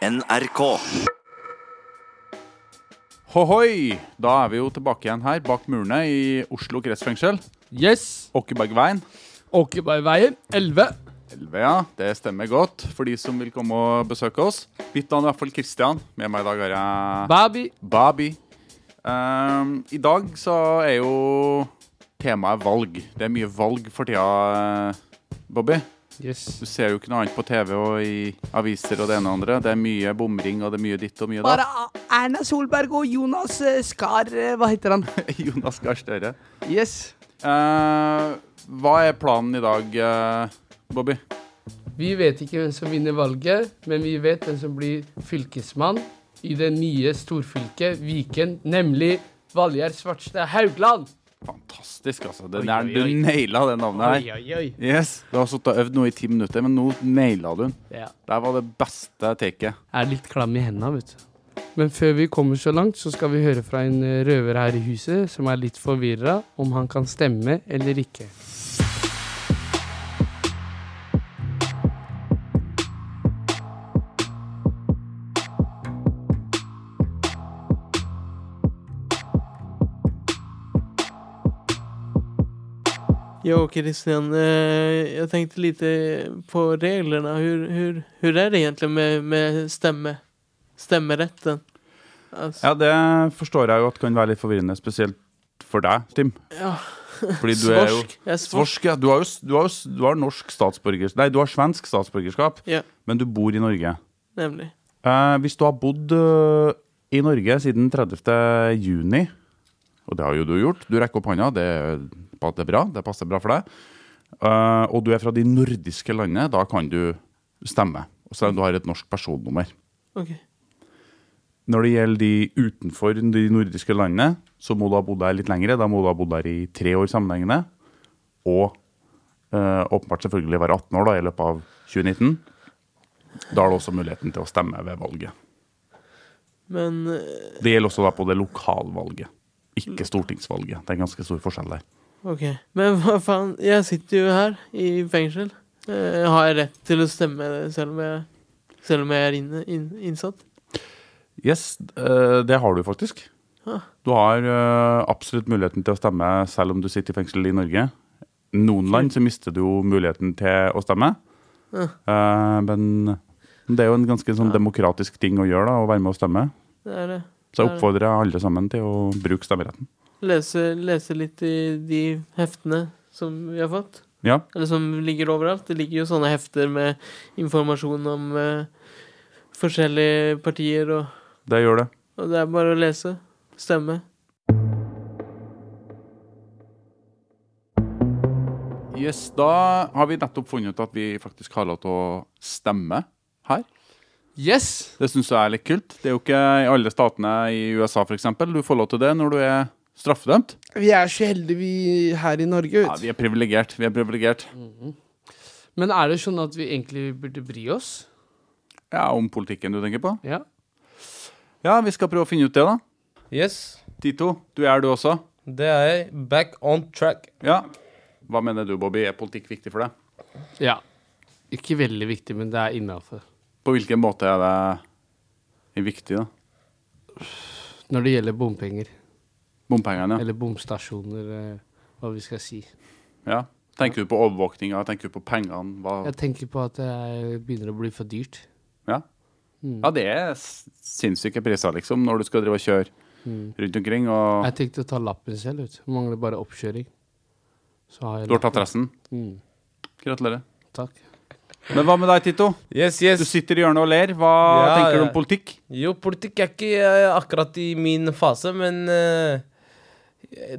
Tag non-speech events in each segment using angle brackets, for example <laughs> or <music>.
NRK. Hohoi! Da er vi jo tilbake igjen her bak murene i Oslo kretsfengsel. Yes. Åkebergveien. Åkebergveien 11. 11, ja. Det stemmer godt for de som vil komme og besøke oss. Mitt navn er i hvert fall Kristian. Med meg i dag har jeg Baby. Babi. Um, I dag så er jo temaet valg. Det er mye valg for tida, Bobby. Yes. Du ser jo ikke noe annet på TV og i aviser og det ene og andre. Det er mye bomring og det er mye ditt og mye Bare datt. Erna Solberg og Jonas eh, Skar eh, Hva heter han? <laughs> Jonas Gahr Støre. Yes. Uh, hva er planen i dag, uh, Bobby? Vi vet ikke hvem som vinner valget, men vi vet hvem som blir fylkesmann i det nye storfylket Viken, nemlig Valgjerd Svartstad Haugland. Fantastisk, altså. Det Oi, oi, oi, du naila det navnet her. Yes, Du har sittet og øvd nå i ti minutter, men nå naila du den. Ja. Der var det beste taket. Jeg er litt klam i hendene, vet du. Men før vi kommer så langt, så skal vi høre fra en eh, røver her i huset som er litt forvirra om han kan stemme eller ikke. Jo, Christian, eh, jag tänkte lite på reglerna. Hur, hur, hur är det egentligen med, med stemme? Stemmeretten? Altså. Ja, det forstår jeg jo at kan være litt forvirrende, spesielt for deg, Tim. ja. Fordi du <laughs> er jo Svorsk. Jeg er svorsk. Svorsk, ja. Du har jo du har, jo- du har norsk statsborgerskap Nei, du har svensk statsborgerskap, Ja, men du bor i Norge. Nemlig. Eh, hvis du har bodd uh, i Norge siden 30. juni, og det har jo du gjort, du rekker opp hånda, det, det er bra, det passer bra for deg, Uh, og du er fra de nordiske landene, da kan du stemme. Selv om du har et norsk personnummer. Okay. Når det gjelder de utenfor de nordiske landene, så må du ha bodd der litt lengre. Da må du ha bodd der i tre år sammenhengende. Og eh, åpenbart selvfølgelig være 18 år da, i løpet av 2019. Da har du også muligheten til å stemme ved valget. Men eh, Det gjelder også da på det lokalvalget, ikke stortingsvalget. Det er en ganske stor forskjell der. Ok, Men hva faen, jeg sitter jo her i fengsel. Eh, har jeg rett til å stemme selv om jeg, selv om jeg er inne, inn, innsatt? Yes, eh, det har du faktisk. Ah. Du har eh, absolutt muligheten til å stemme selv om du sitter i fengsel i Norge. Noen land så mister du jo muligheten til å stemme. Ah. Men det er jo en ganske sånn ah. demokratisk ting å gjøre, da, å være med og stemme. Det er det. Så jeg oppfordrer alle sammen til å bruke stemmeretten. Lese, lese litt i de heftene som vi har fått. Ja, Eller som ligger overalt. Det ligger jo sånne hefter med informasjon om uh, forskjellige partier, og, det gjør det. og det er bare å lese. Stemme. Yes, Da har vi nettopp funnet ut at vi faktisk har lov til å stemme her. Yes! Det syns jeg er litt kult. Det er jo ikke i alle statene i USA f.eks. du får lov til det når du er straffedømt. Vi er så heldige vi her i Norge, Ut. Ja, vi er privilegert. Vi er privilegert. Men er det sånn at vi egentlig burde bry oss? Ja, om politikken du tenker på? Ja. Ja, vi skal prøve å finne ut det, da. Yes, Tito, du er du også? det er jeg. Back on track. Ja. Hva mener du, Bobby? Er politikk viktig for deg? ja. Ikke veldig viktig, men det er innafor. På hvilken måte er det viktig, da? Når det gjelder bompenger. Bompengene? Eller bomstasjoner, eh, hva vi skal si. Ja. Tenker du på overvåkninga? Tenker du på pengene? Hva? Jeg tenker på at det er- begynner å bli for dyrt. Ja. Mm. ja, det er sinnssyke priser, liksom, når du skal drive og kjøre Mm. rundt omkring. Og Jeg tenkte å ta lappen selv, du. Mangler bare oppkjøring. Så har du har tatt resten. Mm. Gratulerer. Takk. Men hva med deg, Tito? Yes, yes. Du sitter i hjørnet og ler. Hva Ja, tenker du om politikk? Jo, politikk er ikke eh, akkurat i min fase, men uh,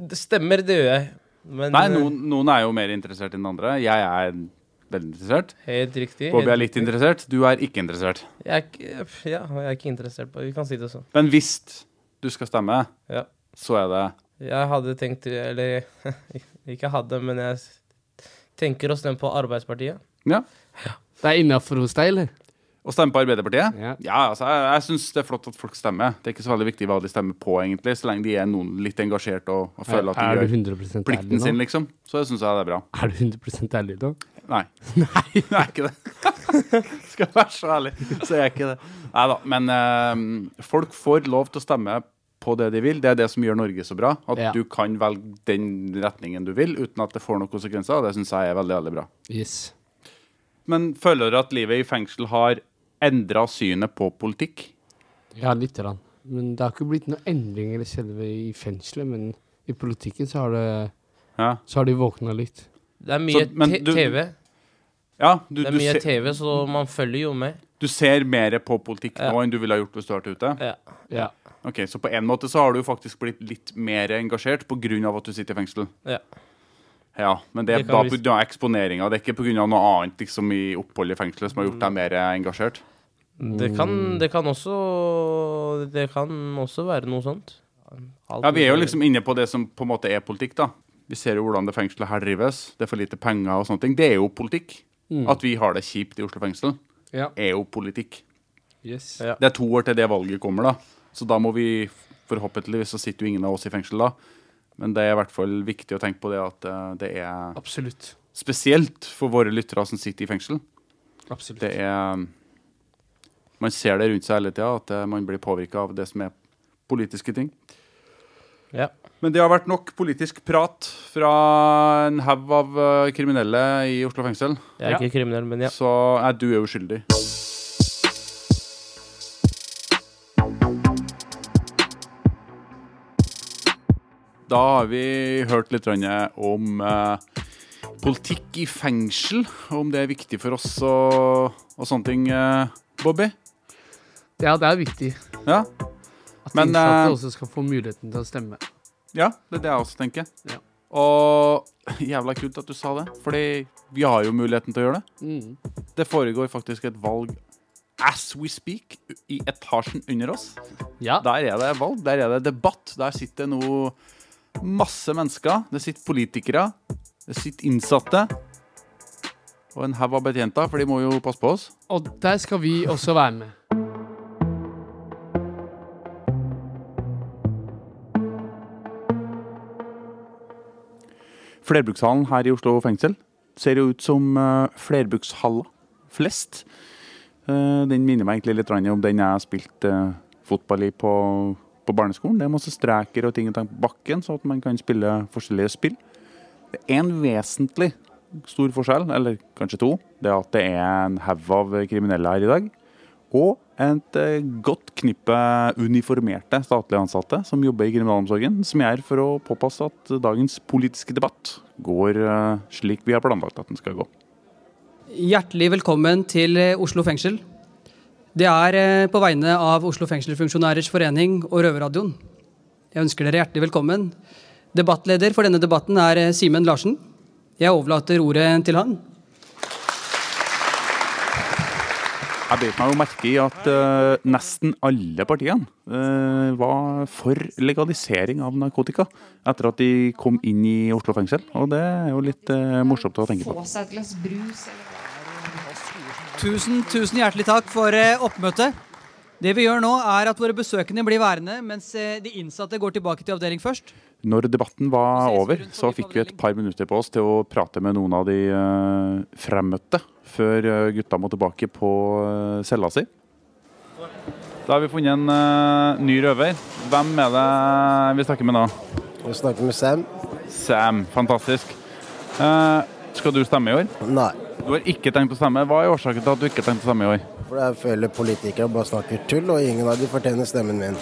det stemmer, det gjør jeg. Men Nei, eh, noen, noen er jo mer interessert enn andre. Jeg er veldig interessert. Helt riktig. Bobby er litt riktig. interessert. Du er ikke interessert. Jeg er ikke, ja, jeg er ikke interessert på Vi kan si det sånn. Men hvis du skal stemme, Ja. så er det Jeg hadde tenkt Eller <laughs> ikke hadde, men jeg tenker å stemme på Arbeidspartiet. Ja. Det er innafor hos deg, eller? Å stemme på Arbeiderpartiet? Ja. altså, jeg, jeg syns det er flott at folk stemmer. Det er ikke så veldig viktig hva de stemmer på, egentlig, så lenge de er noen litt engasjert og, og føler at de gjør plikten sin, liksom. Så jeg syns jeg det er bra. Er du 100% ærlig da? <laughs> <laughs> Nei. Nei, jeg er ikke det. <laughs> Skal jeg være så ærlig, så er jeg ikke det. Nei da. Men øh, folk får lov til å stemme på det de vil. Det er det som gjør Norge så bra. At Ja. du kan velge den retningen du vil uten at det får noen konsekvenser. Det syns jeg er veldig, veldig bra. Yes. Men føler dere at livet i fengsel har endra synet på politikk? Ja, lite grann. Men det har ikke blitt noen endringer i selve i fengselet, men i politikken så har det Ja, så har de våkna litt. Det er mye Så- men du- TV. ja du, Det er du, mye ser, TV, så man følger jo med. du ser mer på politikk Ja. nå enn du ville ha gjort hvis du hadde vært ute? Ja. Ja. Ok, Så på en måte så har du faktisk blitt litt mer engasjert pga. at du sitter i fengsel? Ja. Ja, men det er da vi- pga. eksponeringa. Det er ikke pga. noe annet liksom, i oppholdet i fengselet som har gjort deg mer engasjert? Det kan, det kan også Det kan også være noe sånt. Alt Ja, Vi er jo liksom inne på det som på en måte er politikk, da. Vi ser jo hvordan det fengselet her drives. Det er for lite penger og sånne ting. Det er jo politikk. At vi har det kjipt i Oslo fengsel, Ja. er jo politikk. Yes. Ja. Det er to år til det valget kommer, da. Så da må vi Forhåpentligvis så sitter jo ingen av oss i fengsel da. Men det er i hvert fall viktig å tenke på det at eh, det er Absolutt. spesielt for våre lyttere som sitter i fengsel. Absolutt. Det er Man ser det rundt seg hele tida, at eh, man blir påvirka av det som er politiske ting. Ja. Men det har vært nok politisk prat fra en haug av eh, kriminelle i Oslo fengsel. Jeg er ikke kriminell, men ja. Så nei, du er uskyldig. Da har vi hørt litt om eh, politikk i fengsel, om det er viktig for oss og, og sånne ting. eh, Bobby? Ja, det er viktig Ja? at Men, innsatte eh, også skal få muligheten til å stemme. Ja, det er det jeg også tenker. Ja. Og jævla kult at du sa det, fordi vi har jo muligheten til å gjøre det. Mm. Det foregår faktisk et valg as we speak i etasjen under oss. Ja. Der er det valg, der er det debatt. Der sitter nå masse mennesker. Det sitter politikere, det sitter innsatte. Og en haug av betjenter, for de må jo passe på oss. Og der skal vi også være med. Flerbrukshallen her i Oslo fengsel ser jo ut som uh, flerbrukshaller flest. Eh, den minner meg egentlig litt om den jeg spilte uh, fotball i på, på barneskolen. Det er masse streker og ting og tang på bakken, så at man kan spille forskjellige spill. Det er en vesentlig stor forskjell, eller kanskje to. Det er at det er en haug av kriminelle her i dag. Og et eh, godt knippe uniformerte statlige ansatte som jobber i kriminalomsorgen, som er for å påpasse at dagens politiske debatt går eh, slik vi har planlagt at den skal gå. Hjertelig velkommen til eh, Oslo fengsel. Det er eh, på vegne av Oslo fengselsfunksjonærers forening og Røverradioen. Jeg ønsker dere hjertelig velkommen. Debattleder for denne debatten er eh, Simen Larsen. Jeg overlater ordet til han. Jeg beit meg jo merke i at uh, nesten alle partiene uh, var for legalisering av narkotika etter at de kom inn i Oslo fengsel. Og det er jo litt uh, morsomt å tenke på. få seg et glass brus eller Tusen, tusen hjertelig takk for eh, oppmøtet. Det vi gjør nå, er at våre besøkende blir værende, mens eh, de innsatte går tilbake til avdeling først. Når debatten var over, så fikk vi et par minutter på oss til å prate med noen av de uh, fremmøtte før eh, gutta må tilbake på eh, cella si. Da har vi funnet en eh, ny røver. Hvem er det vi snakker med nå? Vi snakker med Sam. Sam. Fantastisk. Eh, skal du stemme i år? Nei, Du har ikke tenkt å stemme. Hva er årsaken til at du ikke har tenkt å stemme i år? for jeg føler politikere bare snakker tull, og ingen av de fortjener stemmen min.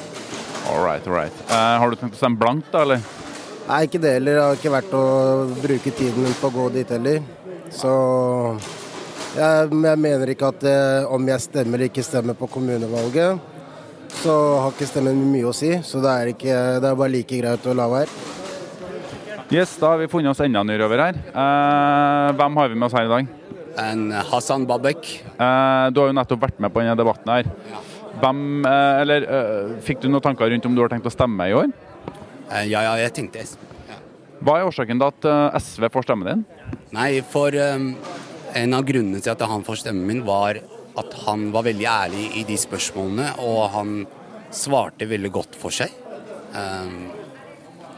All right, all right. Eh, har du tenkt å stemme blankt, da, eller? Nei, ikke det heller. Det har ikke vært å bruke tiden min på å gå dit heller. Så jeg, jeg mener ikke at eh, om jeg stemmer eller ikke stemmer på kommunevalget, så har ikke stemmen mye å si. Så det er, ikke, det er bare like greit å la være. Yes, da har vi funnet oss enda en røver her. Eh, hvem har vi med oss her i dag? En Hassan Babek. Eh, du har jo nettopp vært med på denne debatten her. Hvem, eh, eller eh, Fikk du noen tanker rundt om du har tenkt å stemme i år? Eh, Ja, ja, jeg tenkte ja. Hva er årsaken til at eh, SV får stemmen din? Nei, for um, en av grunnene til at han får stemmen min, var at han var veldig ærlig i de spørsmålene, og han svarte veldig godt for seg. Um,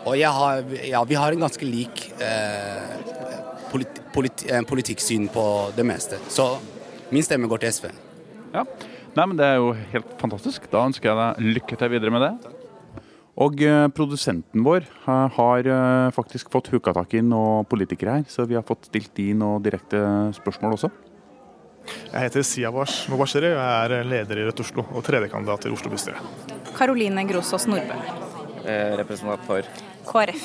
og jeg har, ja, vi har en ganske lik eh, polit, polit, eh, politikksyn på det meste. Så min stemme går til SV. Ja. Nei, men Det er jo helt fantastisk. Da ønsker jeg deg lykke til videre med det. Og eh, produsenten vår eh, har eh, faktisk fått huka tak i noen politikere her, så vi har fått stilt de noen direkte spørsmål også. Jeg heter Siavash Mobashiri og jeg er leder i Rødt Oslo og tredjekandidat til Oslo bystyre. Karoline Grosås Nordbø, Eh, representant for KrF.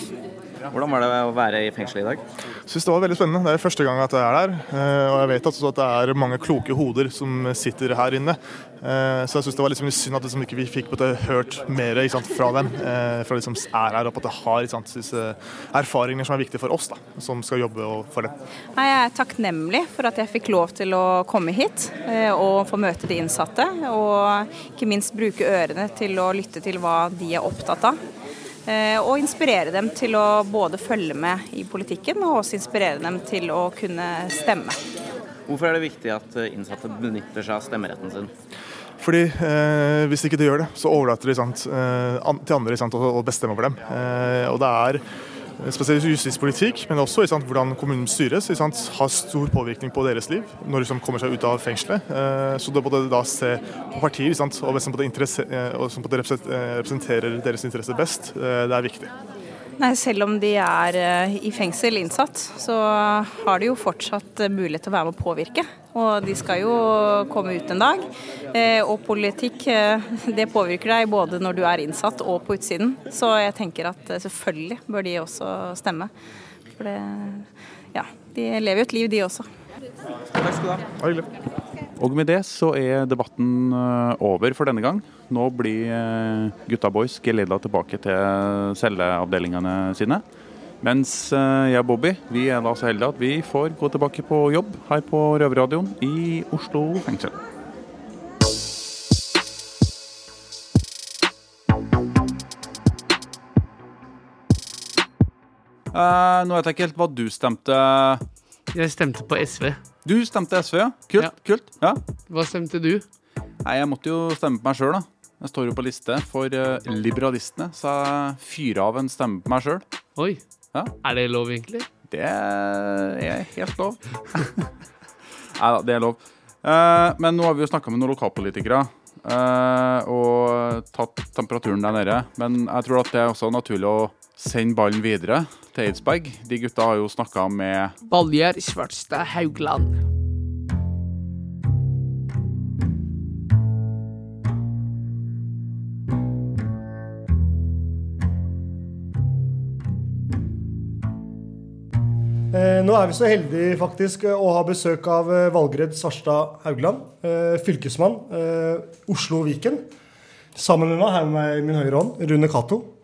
Hvordan var det å være i fengselet i dag? Jeg synes det var veldig spennende. Det er første gang at jeg er der. eh, Og jeg vet at det er mange kloke hoder som sitter her inne. Eh, Så jeg syns det var sånn synd at liksom ikke vi fikk hørt mer ikke sant, fra dem. eh, Fra de som er her og på at måte har ikke sant, disse erfaringer som er viktige for oss, da, som skal jobbe for det. Jeg er takknemlig for at jeg fikk lov til å komme hit og få møte de innsatte. Og ikke minst bruke ørene til å lytte til hva de er opptatt av. Eh, Og inspirere dem til å både følge med i politikken, og også inspirere dem til å kunne stemme. Hvorfor er det viktig at eh, innsatte benytter seg av stemmeretten sin? Fordi eh, Hvis ikke de gjør det, så overlater de sant, eh, an, til andre sant, å, å bestemme over dem. Eh, og det er spesielt justispolitikk, men også sant, hvordan kommunen styres, sant, har stor påvirkning på deres liv når de kommer seg ut av fengselet. Eh, så det både da se på partier sant, og hvem som eh, eh, representerer deres interesser best, eh, det er viktig. Nei, Selv om de er eh, i fengsel innsatt, så har de jo fortsatt eh, mulighet til å være med å påvirke. Og de skal jo komme ut en dag. Eh, Og politikk det påvirker deg både når du er innsatt og på utsiden. Så jeg tenker at selvfølgelig bør de også stemme. For det Ja, de lever jo et liv, de også. Takk skal du ha. Og med det så er debatten eh, over for denne gang. Nå blir eh, gutta boys geleda tilbake til celleavdelingene sine. Mens eh, jeg og Bobby vi er da så heldige at vi får gå tilbake på jobb her på Røverradioen i Oslo fengsel. Uh, nå vet jeg ikke helt hva du stemte. Jeg stemte på SV. Du stemte SV, ja? Kult. Ja. kult. Ja. Hva stemte du? Nei, jeg måtte jo stemme på meg sjøl, da. Jeg står jo på liste for eh, liberalistene, så jeg fyrer av en stemme på meg sjøl. Oi. Ja. Er det lov, egentlig? Det er helt lov. <laughs> Nei da, det er lov. Eh, men nå har vi jo snakka med noen lokalpolitikere eh, og tatt temperaturen der nede. Men jeg tror at det er også naturlig å sende ballen videre til Eidsberg. De gutta har jo snakka med Baljer Svartstad Haugland. Eh, Nå er vi så heldige faktisk å ha besøk av eh, Valgred Svarstad Haugland, eh, fylkesmann Oslo Oslo-Viken. Sammen med meg, her med meg i min høyre hånd, Rune Cato.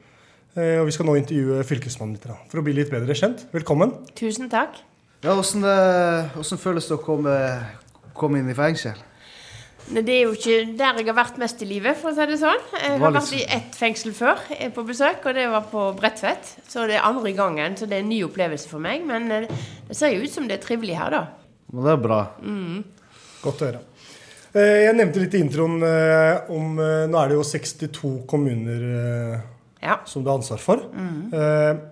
Eh, Og vi skal nå intervjue fylkesmannen litt, for å bli litt bedre kjent. Velkommen. Tusen takk. Ja, Hvordan, hvordan føles det å komme, komme inn i fengsel? Det er jo ikke der jeg har vært mest i livet, for å si det sånn. Jeg har vært i ett fengsel før jeg er på besøk, og det var på Bredtvet. Så det er andre gangen, så det er en ny opplevelse for meg. Men eh, det ser jo ut som det er trivelig her, da. Men det er bra. Mm. Godt å høre. Eh, Jeg nevnte litt i introen eh, om eh, Nå er det jo 62 kommuner eh, som du har ansvar for. Mm. Eh,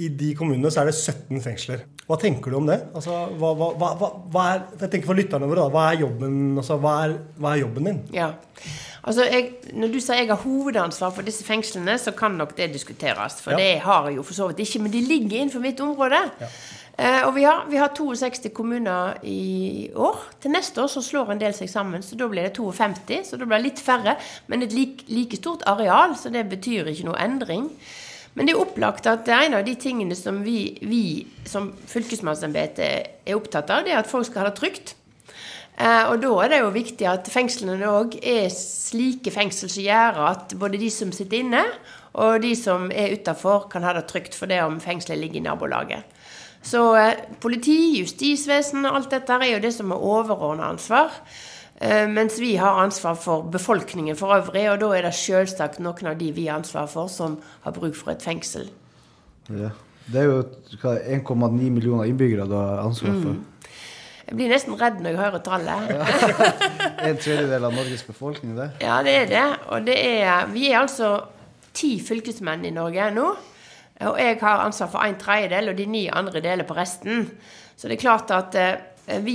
I de kommunene så er det 17 fengsler. Hva tenker du om det? Altså, hva, hva, hva, er, jeg tenker for lytterne våre, da, hva er jobben, altså, er, er jobben din? Ja. Altså, jeg, Når du sier jeg har hovedansvar for disse fengslene, så kan nok det diskuteres. For Ja. det har jeg jo for så vidt ikke, men de ligger innenfor mitt område. Eh, og vi har, vi har 62 kommuner i år. Til neste år så slår en del seg sammen, så da blir det 52. Så da blir det litt færre, men et like, like stort areal, så det betyr ikke noe endring. Men det er opplagt at det er en av de tingene som vi, vi som fylkesmannsembete er opptatt av, det er at folk skal ha det trygt. Eh, og da er det jo viktig at fengslene òg er slike fengsel som gjør at både de som sitter inne, og de som er utafor, kan ha det trygt for det om fengselet ligger i nabolaget. Så eh, politi, justisvesen og alt dette er jo det som er overordna ansvar. Eh, mens vi har ansvar for befolkningen for øvrig, og da er det selvsagt noen av de vi har ansvar for, som har bruk for et fengsel. Ja. Det er jo 1,9 millioner innbyggere du har ansvar for. Mm. Jeg blir nesten redd når jeg hører tallet. <laughs> En tredjedel av Norges befolkning, det. Ja, det er det. Og det er, vi er altså ti fylkesmenn i Norge nå. Og jeg har ansvar for en tredjedel, og de ni andre deler på resten. Så det er klart at eh, vi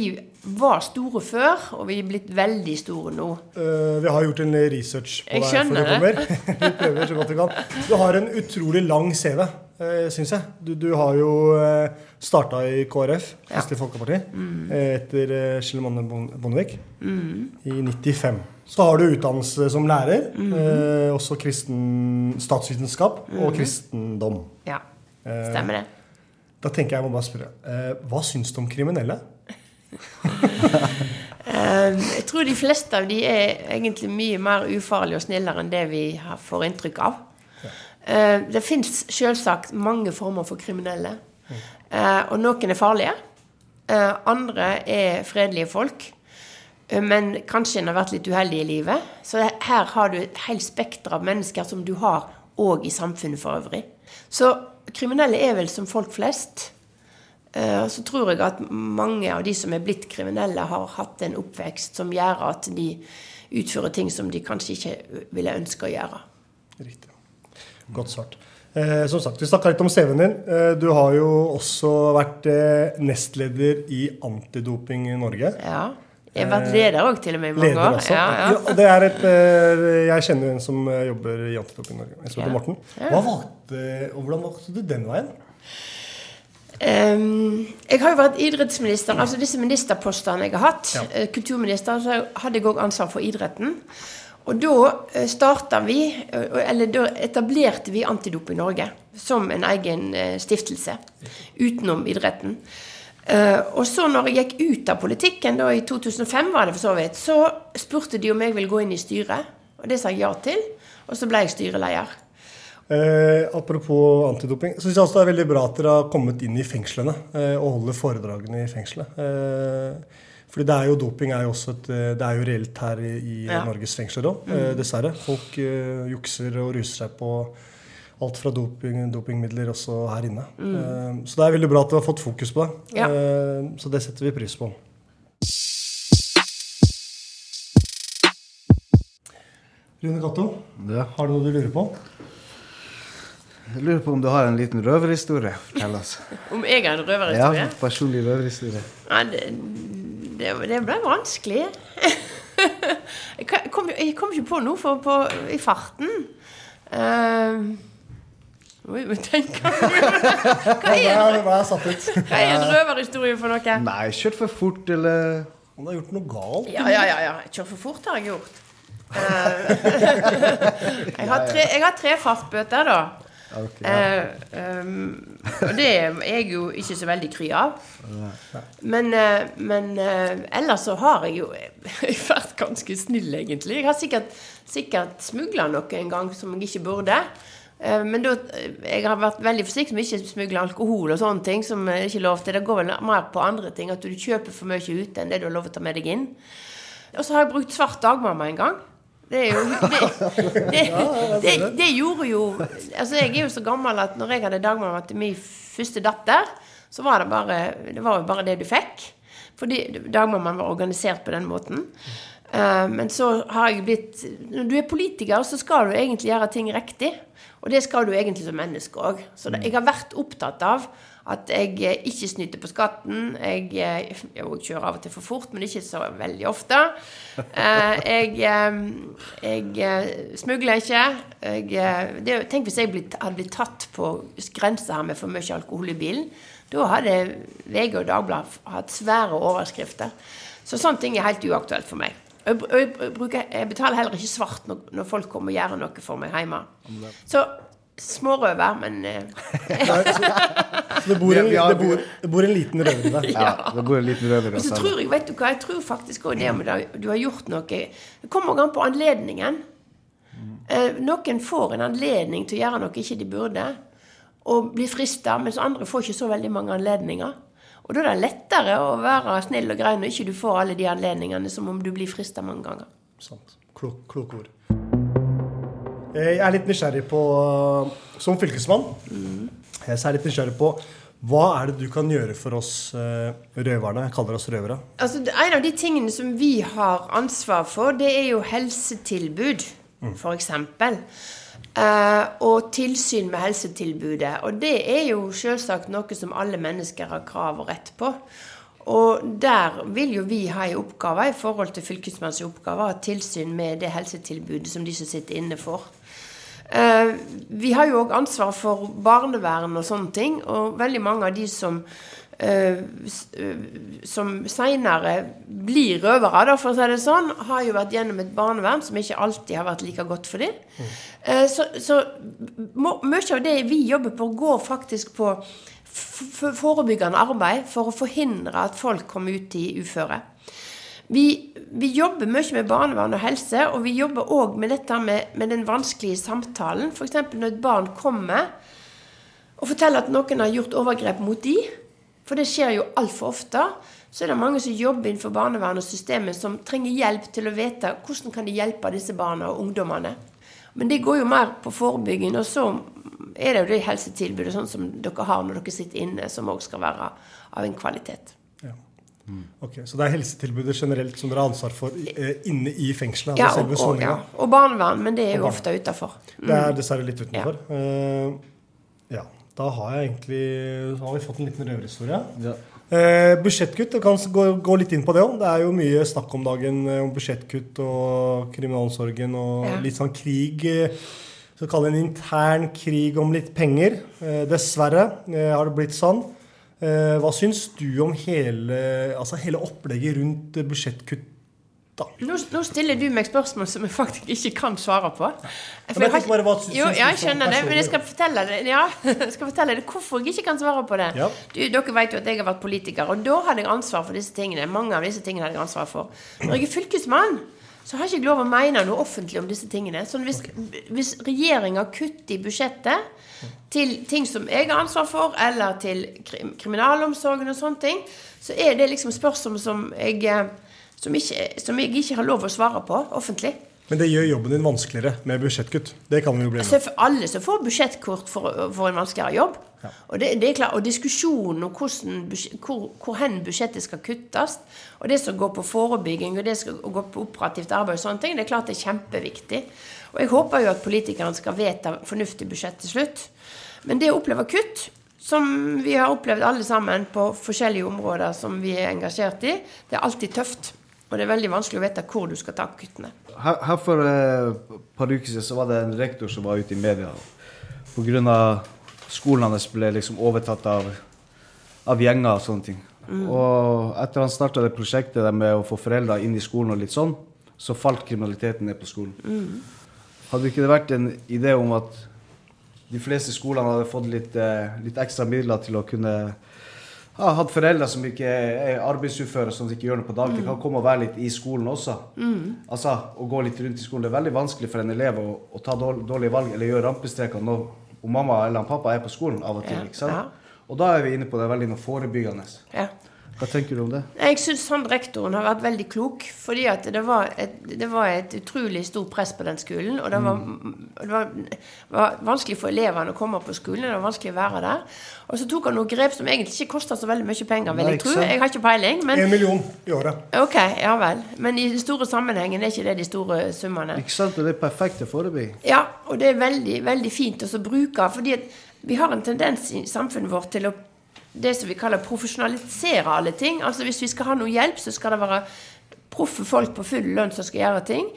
var store før, og vi er blitt veldig store nå. Uh, vi har gjort en research på deg før du kommer. <laughs> vi prøver så godt vi kan. Du har en utrolig lang CV, uh, syns jeg. Du, du har jo uh, starta i KrF, Kristelig Folkeparti, Mm. eh, etter uh, Kjell Magne Bondevik Mm. i 95. Så har du utdannelse som lærer, Mhm. eh, også kristen statsvitenskap og Mhm. kristendom. Ja, Eh, stemmer det. Da tenker jeg må bare spørre. eh, hva syns du om kriminelle? <laughs> Eh, jeg tror de fleste av de er egentlig mye mer ufarlige og snillere enn det vi får inntrykk av. Eh, det fins selvsagt mange former for kriminelle. Eh, og noen er farlige. Eh, andre er fredelige folk. Eh, Men kanskje en har vært litt uheldig i livet. Så her har du et helt spekter av mennesker som du har òg i samfunnet for øvrig. Så kriminelle er vel som folk flest. Eh, Og så tror jeg at mange av de som er blitt kriminelle, har hatt en oppvekst som gjør at de utfører ting som de kanskje ikke ville ønske å gjøre. Riktig. Godt svart. Eh, som sagt, Vi snakka litt om CV-en din. Eh, du har jo også vært eh, nestleder i Antidoping i Norge. Ja. Jeg har vært leder òg, til og med, i mange Leder år. Altså. Ja, ja. og det er et, eh, jeg kjenner jo en som eh, jobber i Antidoping Norge. Jeg heter Ja. Morten. Ja. Hva valgte, og Hvordan valgte du den veien? Um, jeg har jo vært idrettsminister, altså disse ministerpostene jeg har hatt. Ja. eh, Kulturminister, så hadde jeg òg ansvar for idretten. Og da starta vi, eller da etablerte vi Antidop i Norge som en egen stiftelse utenom idretten. Eh, og så når jeg gikk ut av politikken, da i 2005 var det for så vidt, så spurte de om jeg ville gå inn i styret. Og det sa jeg ja til. Og så ble jeg styreleder. Eh, apropos antidoping, så syns jeg også det er veldig bra at dere har kommet inn i fengslene eh, og holder foredragene i fengselet. Eh, fordi det er jo doping er jo også et, eh, det er jo reelt her i, i Ja. Norges fengsler òg, Mm. eh, dessverre. Folk eh, jukser og ruser seg på alt fra doping, dopingmidler også her inne. Mm. Eh, så det er veldig bra at du har fått fokus på det. Ja. Eh, så det setter vi pris på. Rune Cato, Ja. har du noe du lurer på? Jeg lurer på om du har en liten røverhistorie å fortelle oss? <laughs> Om jeg har en røverhistorie? Ja, personlig røverhistorie. Ja, det, det, det ble vanskelig. <laughs> jeg, kom, jeg kom ikke på noe for, på, i farten. Uh, Oi, <laughs> Hva er, Hva er satt ut? hva er en røverhistorie for noe? Nei, kjørt for fort, eller Han har gjort noe galt. Ja, ja, ja. ja. Kjørt for fort har jeg gjort. Eh, <laughs> jeg, har tre, jeg har tre fartsbøter, da. Okay, ja. uh, um, det er jeg jo ikke så veldig kry av. Men, uh, men uh, ellers så har jeg jo <laughs> jeg vært ganske snill, egentlig. Jeg har sikkert, sikkert smugla noe en gang som jeg ikke burde. Eh, Men da, jeg har vært veldig forsiktig med ikke å smugle alkohol og sånne ting. som er ikke lov til. Det går vel mer på andre ting. At du kjøper for mye ute enn det du har lov til å ta med deg inn. Og så har jeg brukt svart dagmamma en gang. Det jo det, <laughs> det, det, det gjorde jo Altså, jeg er jo så gammel at når jeg hadde dagmamma til min første datter, så var det bare det var jo bare det du fikk. Fordi dagmammaen var organisert på den måten. Eh, men så har jeg blitt Når du er politiker, så skal du egentlig gjøre ting riktig. Og det skal du egentlig som menneske òg. Så jeg har vært opptatt av at jeg eh, ikke snyter på skatten. Jeg, eh, <laughs> jeg kjører av og til for fort, men ikke så veldig ofte. Jeg, jeg smugler ikke. Jeg, det, tenk hvis jeg hadde blitt tatt på grensa her med for mye alkohol i bilen. Da hadde VG og Dagbladet hatt svære overskrifter. Så sånne ting er helt uaktuelt for meg. Jeg, bruker, jeg betaler heller ikke svart når, når folk kommer og gjør noe for meg hjemme. Så smårøver, men eh, <laughs> Så det bor en, det bor, det bor en liten røver i deg. <laughs> Ja, det bor en liten røver Men så tror jeg, vet du hva, jeg tror faktisk òg det med det, du har gjort noe Det kommer an på anledningen. Eh, noen får en anledning til å gjøre noe ikke de burde, og blir frista, mens andre får ikke så veldig mange anledninger. Og da er det lettere å være snill og grei når ikke du får alle de anledningene som om du blir frista mange ganger. Sant. Klok, klok ord. Eh, Jeg er litt nysgjerrig på Som fylkesmann jeg er litt nysgjerrig på hva er det du kan gjøre for oss eh, røverne? Jeg kaller oss røvere. Altså, En av de tingene som vi har ansvar for, det er jo helsetilbud. f.eks. Uh, og tilsyn med helsetilbudet. Og det er jo selvsagt noe som alle mennesker har krav og rett på. Og der vil jo vi ha en oppgave i forhold til fylkesmannens oppgave, ha tilsyn med det helsetilbudet som de som sitter inne får. Eh, vi har jo òg ansvar for barnevern og sånne ting, og veldig mange av de som eh, eh, som seinere blir røvere, da, for å si det sånn, har jo vært gjennom et barnevern som ikke alltid har vært like godt for dem. Eh, så, så mye av det vi jobber på, går faktisk på forebyggende arbeid for å forhindre at folk kommer ut i uføre. Vi, vi jobber mye med barnevern og helse, og vi jobber òg med dette med, med den vanskelige samtalen. F.eks. når et barn kommer og forteller at noen har gjort overgrep mot de, for det skjer jo altfor ofte, så er det mange som jobber innenfor barnevernet og systemet som trenger hjelp til å vite hvordan kan de hjelpe disse barna og ungdommene. Men det går jo mer på forebygging, og så er det jo det helsetilbudet sånn som dere har når dere sitter inne, som òg skal være av en kvalitet. Ja. Ok, Så det er helsetilbudet generelt som dere har ansvar for eh, inne i fengselet? Ja, altså og, og, ja. og barnevern, men det er jo ofte utafor. Det er dessverre litt utenfor. Eh, ja, da har jeg egentlig så har vi fått en liten røverhistorie. Eh, budsjettkutt, jeg kan gå, gå litt inn på det òg. Det er jo mye snakk om dagen eh, om budsjettkutt og kriminalomsorgen og Ja. litt sånn krig. eh, Så kall det en intern krig om litt penger. Eh, dessverre eh, har det blitt sånn. Eh, hva syns du om hele, altså hele opplegget rundt budsjettkutt? Nå, nå stiller du meg spørsmål som jeg faktisk ikke kan svare på. For jeg har jo, ja, jeg skjønner det, men jeg skal fortelle det, ja, jeg skal fortelle det hvorfor jeg ikke kan svare på det. Ja. Du, dere vet jo at jeg har vært politiker, og da hadde jeg ansvar for disse tingene. Mange av disse tingene hadde jeg ansvar for. Når jeg er fylkesmann, så har jeg ikke lov å mene noe offentlig om disse tingene. Så hvis, hvis regjeringa kutter i budsjettet til ting som jeg har ansvar for, eller til krim, kriminalomsorgen og sånne ting, så er det liksom spørsmål som jeg, eh, som, ikke, som jeg ikke har lov å svare på offentlig. Men det gjør jobben din vanskeligere med budsjettkutt. Det kan vi jo bli Altså, enige for alle som får budsjettkort for en vanskeligere jobb. Og, det, det klart, og diskusjonen om hvordan, hvor, hvor hen budsjettet skal kuttes, og det som går på forebygging og det som går på operativt arbeid, og sånne ting, det er klart det er kjempeviktig. Og jeg håper jo at politikerne skal vedta fornuftig budsjett til slutt. Men det å oppleve kutt, som vi har opplevd alle sammen på forskjellige områder som vi er engasjert i, det er alltid tøft. Og det er veldig vanskelig å vite hvor du skal ta kuttene. Her, her for eh, par uker siden så var det en rektor som var ute i media pga. skolen hans ble liksom overtatt av, av gjenger og sånne ting. Mm. Og etter han starta det prosjektet med å få foreldre inn i skolen og litt sånn, så falt kriminaliteten ned på skolen. Mm. Hadde ikke det vært en idé om at de fleste skolene hadde fått litt, eh, litt ekstra midler til å kunne ha hatt foreldre som ikke er arbeidsuføre, som ikke gjør noe på dagtid, Mm. kan komme og være litt i skolen også. Mm. Altså, Å gå litt rundt i skolen. Det er veldig vanskelig for en elev å, å ta dårl- dårlige valg eller gjøre rampestreker når mamma eller pappa er på skolen av og til. Ja, ikke sant? ja. Og da er vi inne på det veldig noe forebyggende. Ja. Hva tenker du om det? Jeg syns han rektoren har vært veldig klok. Fordi at det var et, det var et utrolig stort press på den skolen. Og det var, det var, var vanskelig for elevene å komme på skolen. Det var vanskelig å være der. Og så tok han noen grep som egentlig ikke kosta så veldig mye penger. vil Jeg tro. Jeg har ikke peiling. Men, En million i året. ok, ja vel. Men i den store sammenhengen er ikke det de store summene. Ikke sant? Og det er perfekt til forebygging. Ja, og det er veldig, veldig fint å bruke. fordi at vi har en tendens i samfunnet vårt til å det som vi kaller profesjonalisere alle ting. Altså Hvis vi skal ha noe hjelp, så skal det være proffe folk på full lønn som skal gjøre ting.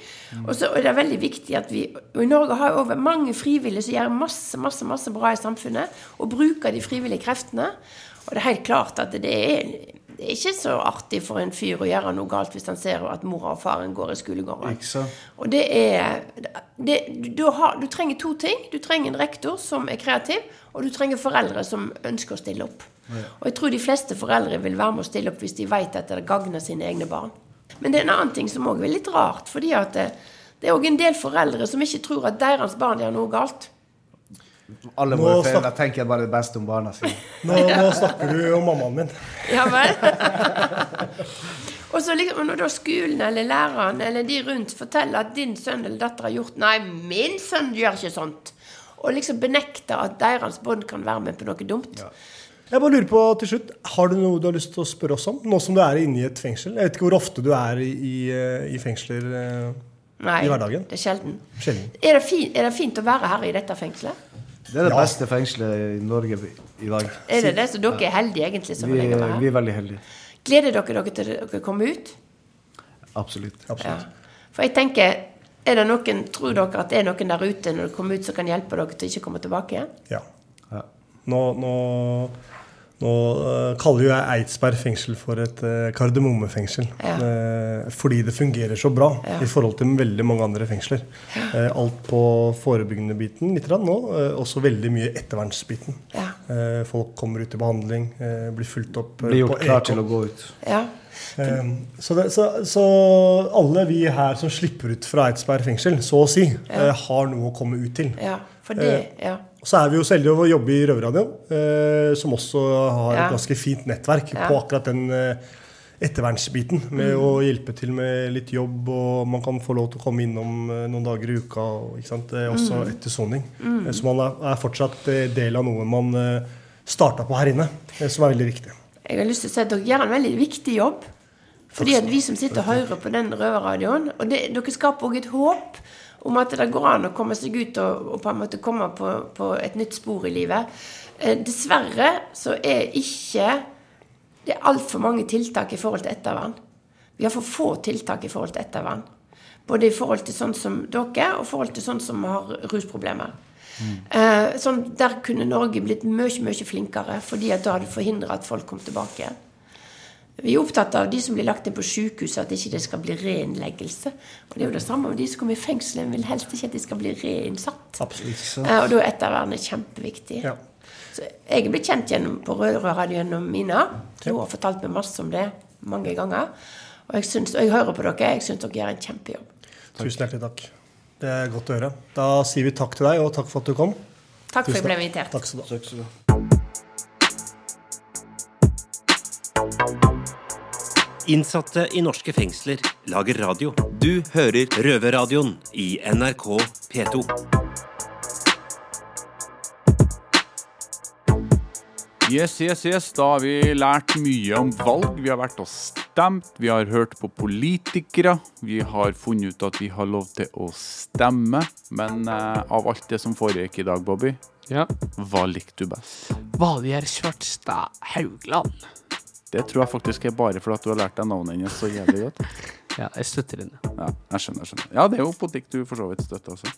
Og så er det veldig viktig at vi og I Norge har vi mange frivillige som gjør masse masse, masse bra i samfunnet, og bruker de frivillige kreftene. Og det er helt klart at det er, det er ikke så artig for en fyr å gjøre noe galt hvis han ser at mora og faren går i skolegården. Og det er det, du, du, har, du trenger to ting. Du trenger en rektor som er kreativ, og du trenger foreldre som ønsker å stille opp. Og jeg tror de fleste foreldre vil være med og stille opp hvis de vet at det gagner sine egne barn. Men det er en annen ting som òg er litt rart. fordi at det, det er òg en del foreldre som ikke tror at deres barn gjør noe galt. Alle Nå våre foreldre tenker bare det beste om barna sine. <laughs> Nå, nå snakker du om mammaen min. <laughs> Ja vel? <laughs> Og så liksom, når da skolen eller læreren eller de rundt forteller at din sønn eller datter har gjort Nei, min sønn gjør ikke sånt. Og liksom benekter at deres bånd kan være med på noe dumt. Jeg bare lurer på til slutt, Har du noe du har lyst til å spørre oss om? Nå som du er inne i et fengsel. Jeg vet ikke hvor ofte du er i, i, eh, i fengsler. eh. Nei, i hverdagen? det er sjelden. Sjelden. Er det, fint, er det fint å være her i dette fengselet? Det er det Ja. beste fengselet i Norge i dag. Er det det? Så dere er heldige, egentlig, som Vi, får lenge være vi er veldig heldige. Gleder dere dere til dere kommer ut? Absolutt. Ja. For jeg tenker, er det noen, tror dere at det er noen der ute når dere kommer ut som kan hjelpe dere til ikke å komme tilbake igjen? Ja. Nå, nå, nå eh, kaller jo jeg Eidsberg fengsel for et uh, kardemommefengsel. Eh, fordi det fungerer så bra Ja. i forhold til veldig mange andre fengsler. Eh, alt på forebyggende biten litt nå, eh, også veldig mye ettervernsbiten. Ja. Eh, folk kommer ut i behandling, eh, blir fulgt opp. eh, Blir gjort klar til å gå ut. Ja. Eh, Så, det, så, så alle vi her som slipper ut fra Eidsberg fengsel, så å si, Ja. eh, har noe å komme ut til. Ja, fordi, ja. Så er vi jo så heldige å jobbe i Røverradioen, eh, som også har et ganske fint nettverk på akkurat den eh, ettervernsbiten. Med Mm. å hjelpe til med litt jobb, og man kan få lov til å komme innom eh, noen dager i uka. Ikke sant? Eh, også Mm. etter soning. Mm. Eh, Så man er, fortsatt eh, del av noe man eh, starta på her inne, eh, som er veldig viktig. Jeg har lyst til å si at dere gjør en veldig viktig jobb. Fordi at vi som sitter og hører på den røverradioen, og det, dere skaper òg et håp om at det går an å komme seg ut og, og på en måte komme på, på et nytt spor i livet. Eh, dessverre så er ikke det er altfor mange tiltak i forhold til ettervern. Vi har for få tiltak i forhold til ettervern. Både i forhold til sånn som dere, og i forhold til sånn som har rusproblemer. Eh, sånn, der kunne Norge blitt mye, mye flinkere, fordi at da hadde forhindra at folk kom tilbake. Vi er opptatt av de som blir lagt inn på sykehuset, at ikke det skal bli reinnleggelse. Og det er jo det samme med de som kommer i fengsel. En vil helst ikke at de skal bli reinnsatt. Absolutt. Eh, og da er ettervernet kjempeviktig. Så jeg blitt kjent gjennom, på Røverradioen gjennom Mina. Hun har fortalt meg masse om det mange ganger. Og jeg, syns, og jeg hører på dere. Jeg syns dere gjør en kjempejobb. Tusen hjertelig takk. Det er godt å høre. Da sier vi takk til deg, og takk for at du kom. Takk for at jeg ble invitert. Takk skal du ha. Innsatte i norske fengsler lager radio. Du hører Røverradioen i NRK P2. Yes, yes, yes. Da har vi lært mye om valg. Vi har vært og stemt. Vi har hørt på politikere. Vi har funnet ut at vi har lov til å stemme. Men eh, av alt det som foregikk i dag, Bobby, hva likte du best? Valgjerd Svartstad Haugland. Det tror jeg faktisk er bare fordi du har lært deg navnet hennes så jævlig godt. <laughs> Ja, jeg støtter henne. Ja, jeg skjønner. jeg skjønner. Ja, det er jo politikk du for så vidt støtter også.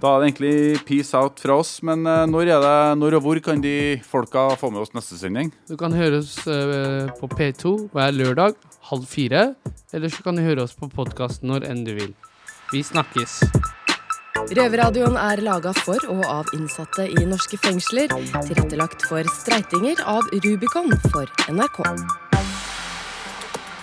Da er det egentlig peace out fra oss. Men eh, når, er det, når og hvor kan de folka få med oss neste sending? Du kan høre oss eh, på P2 hver lørdag halv fire. Eller så kan du høre oss på podkast når enn du vil. Vi snakkes. Røverradioen er laga for og av innsatte i norske fengsler. Tilrettelagt for streitinger av Rubicon for NRK.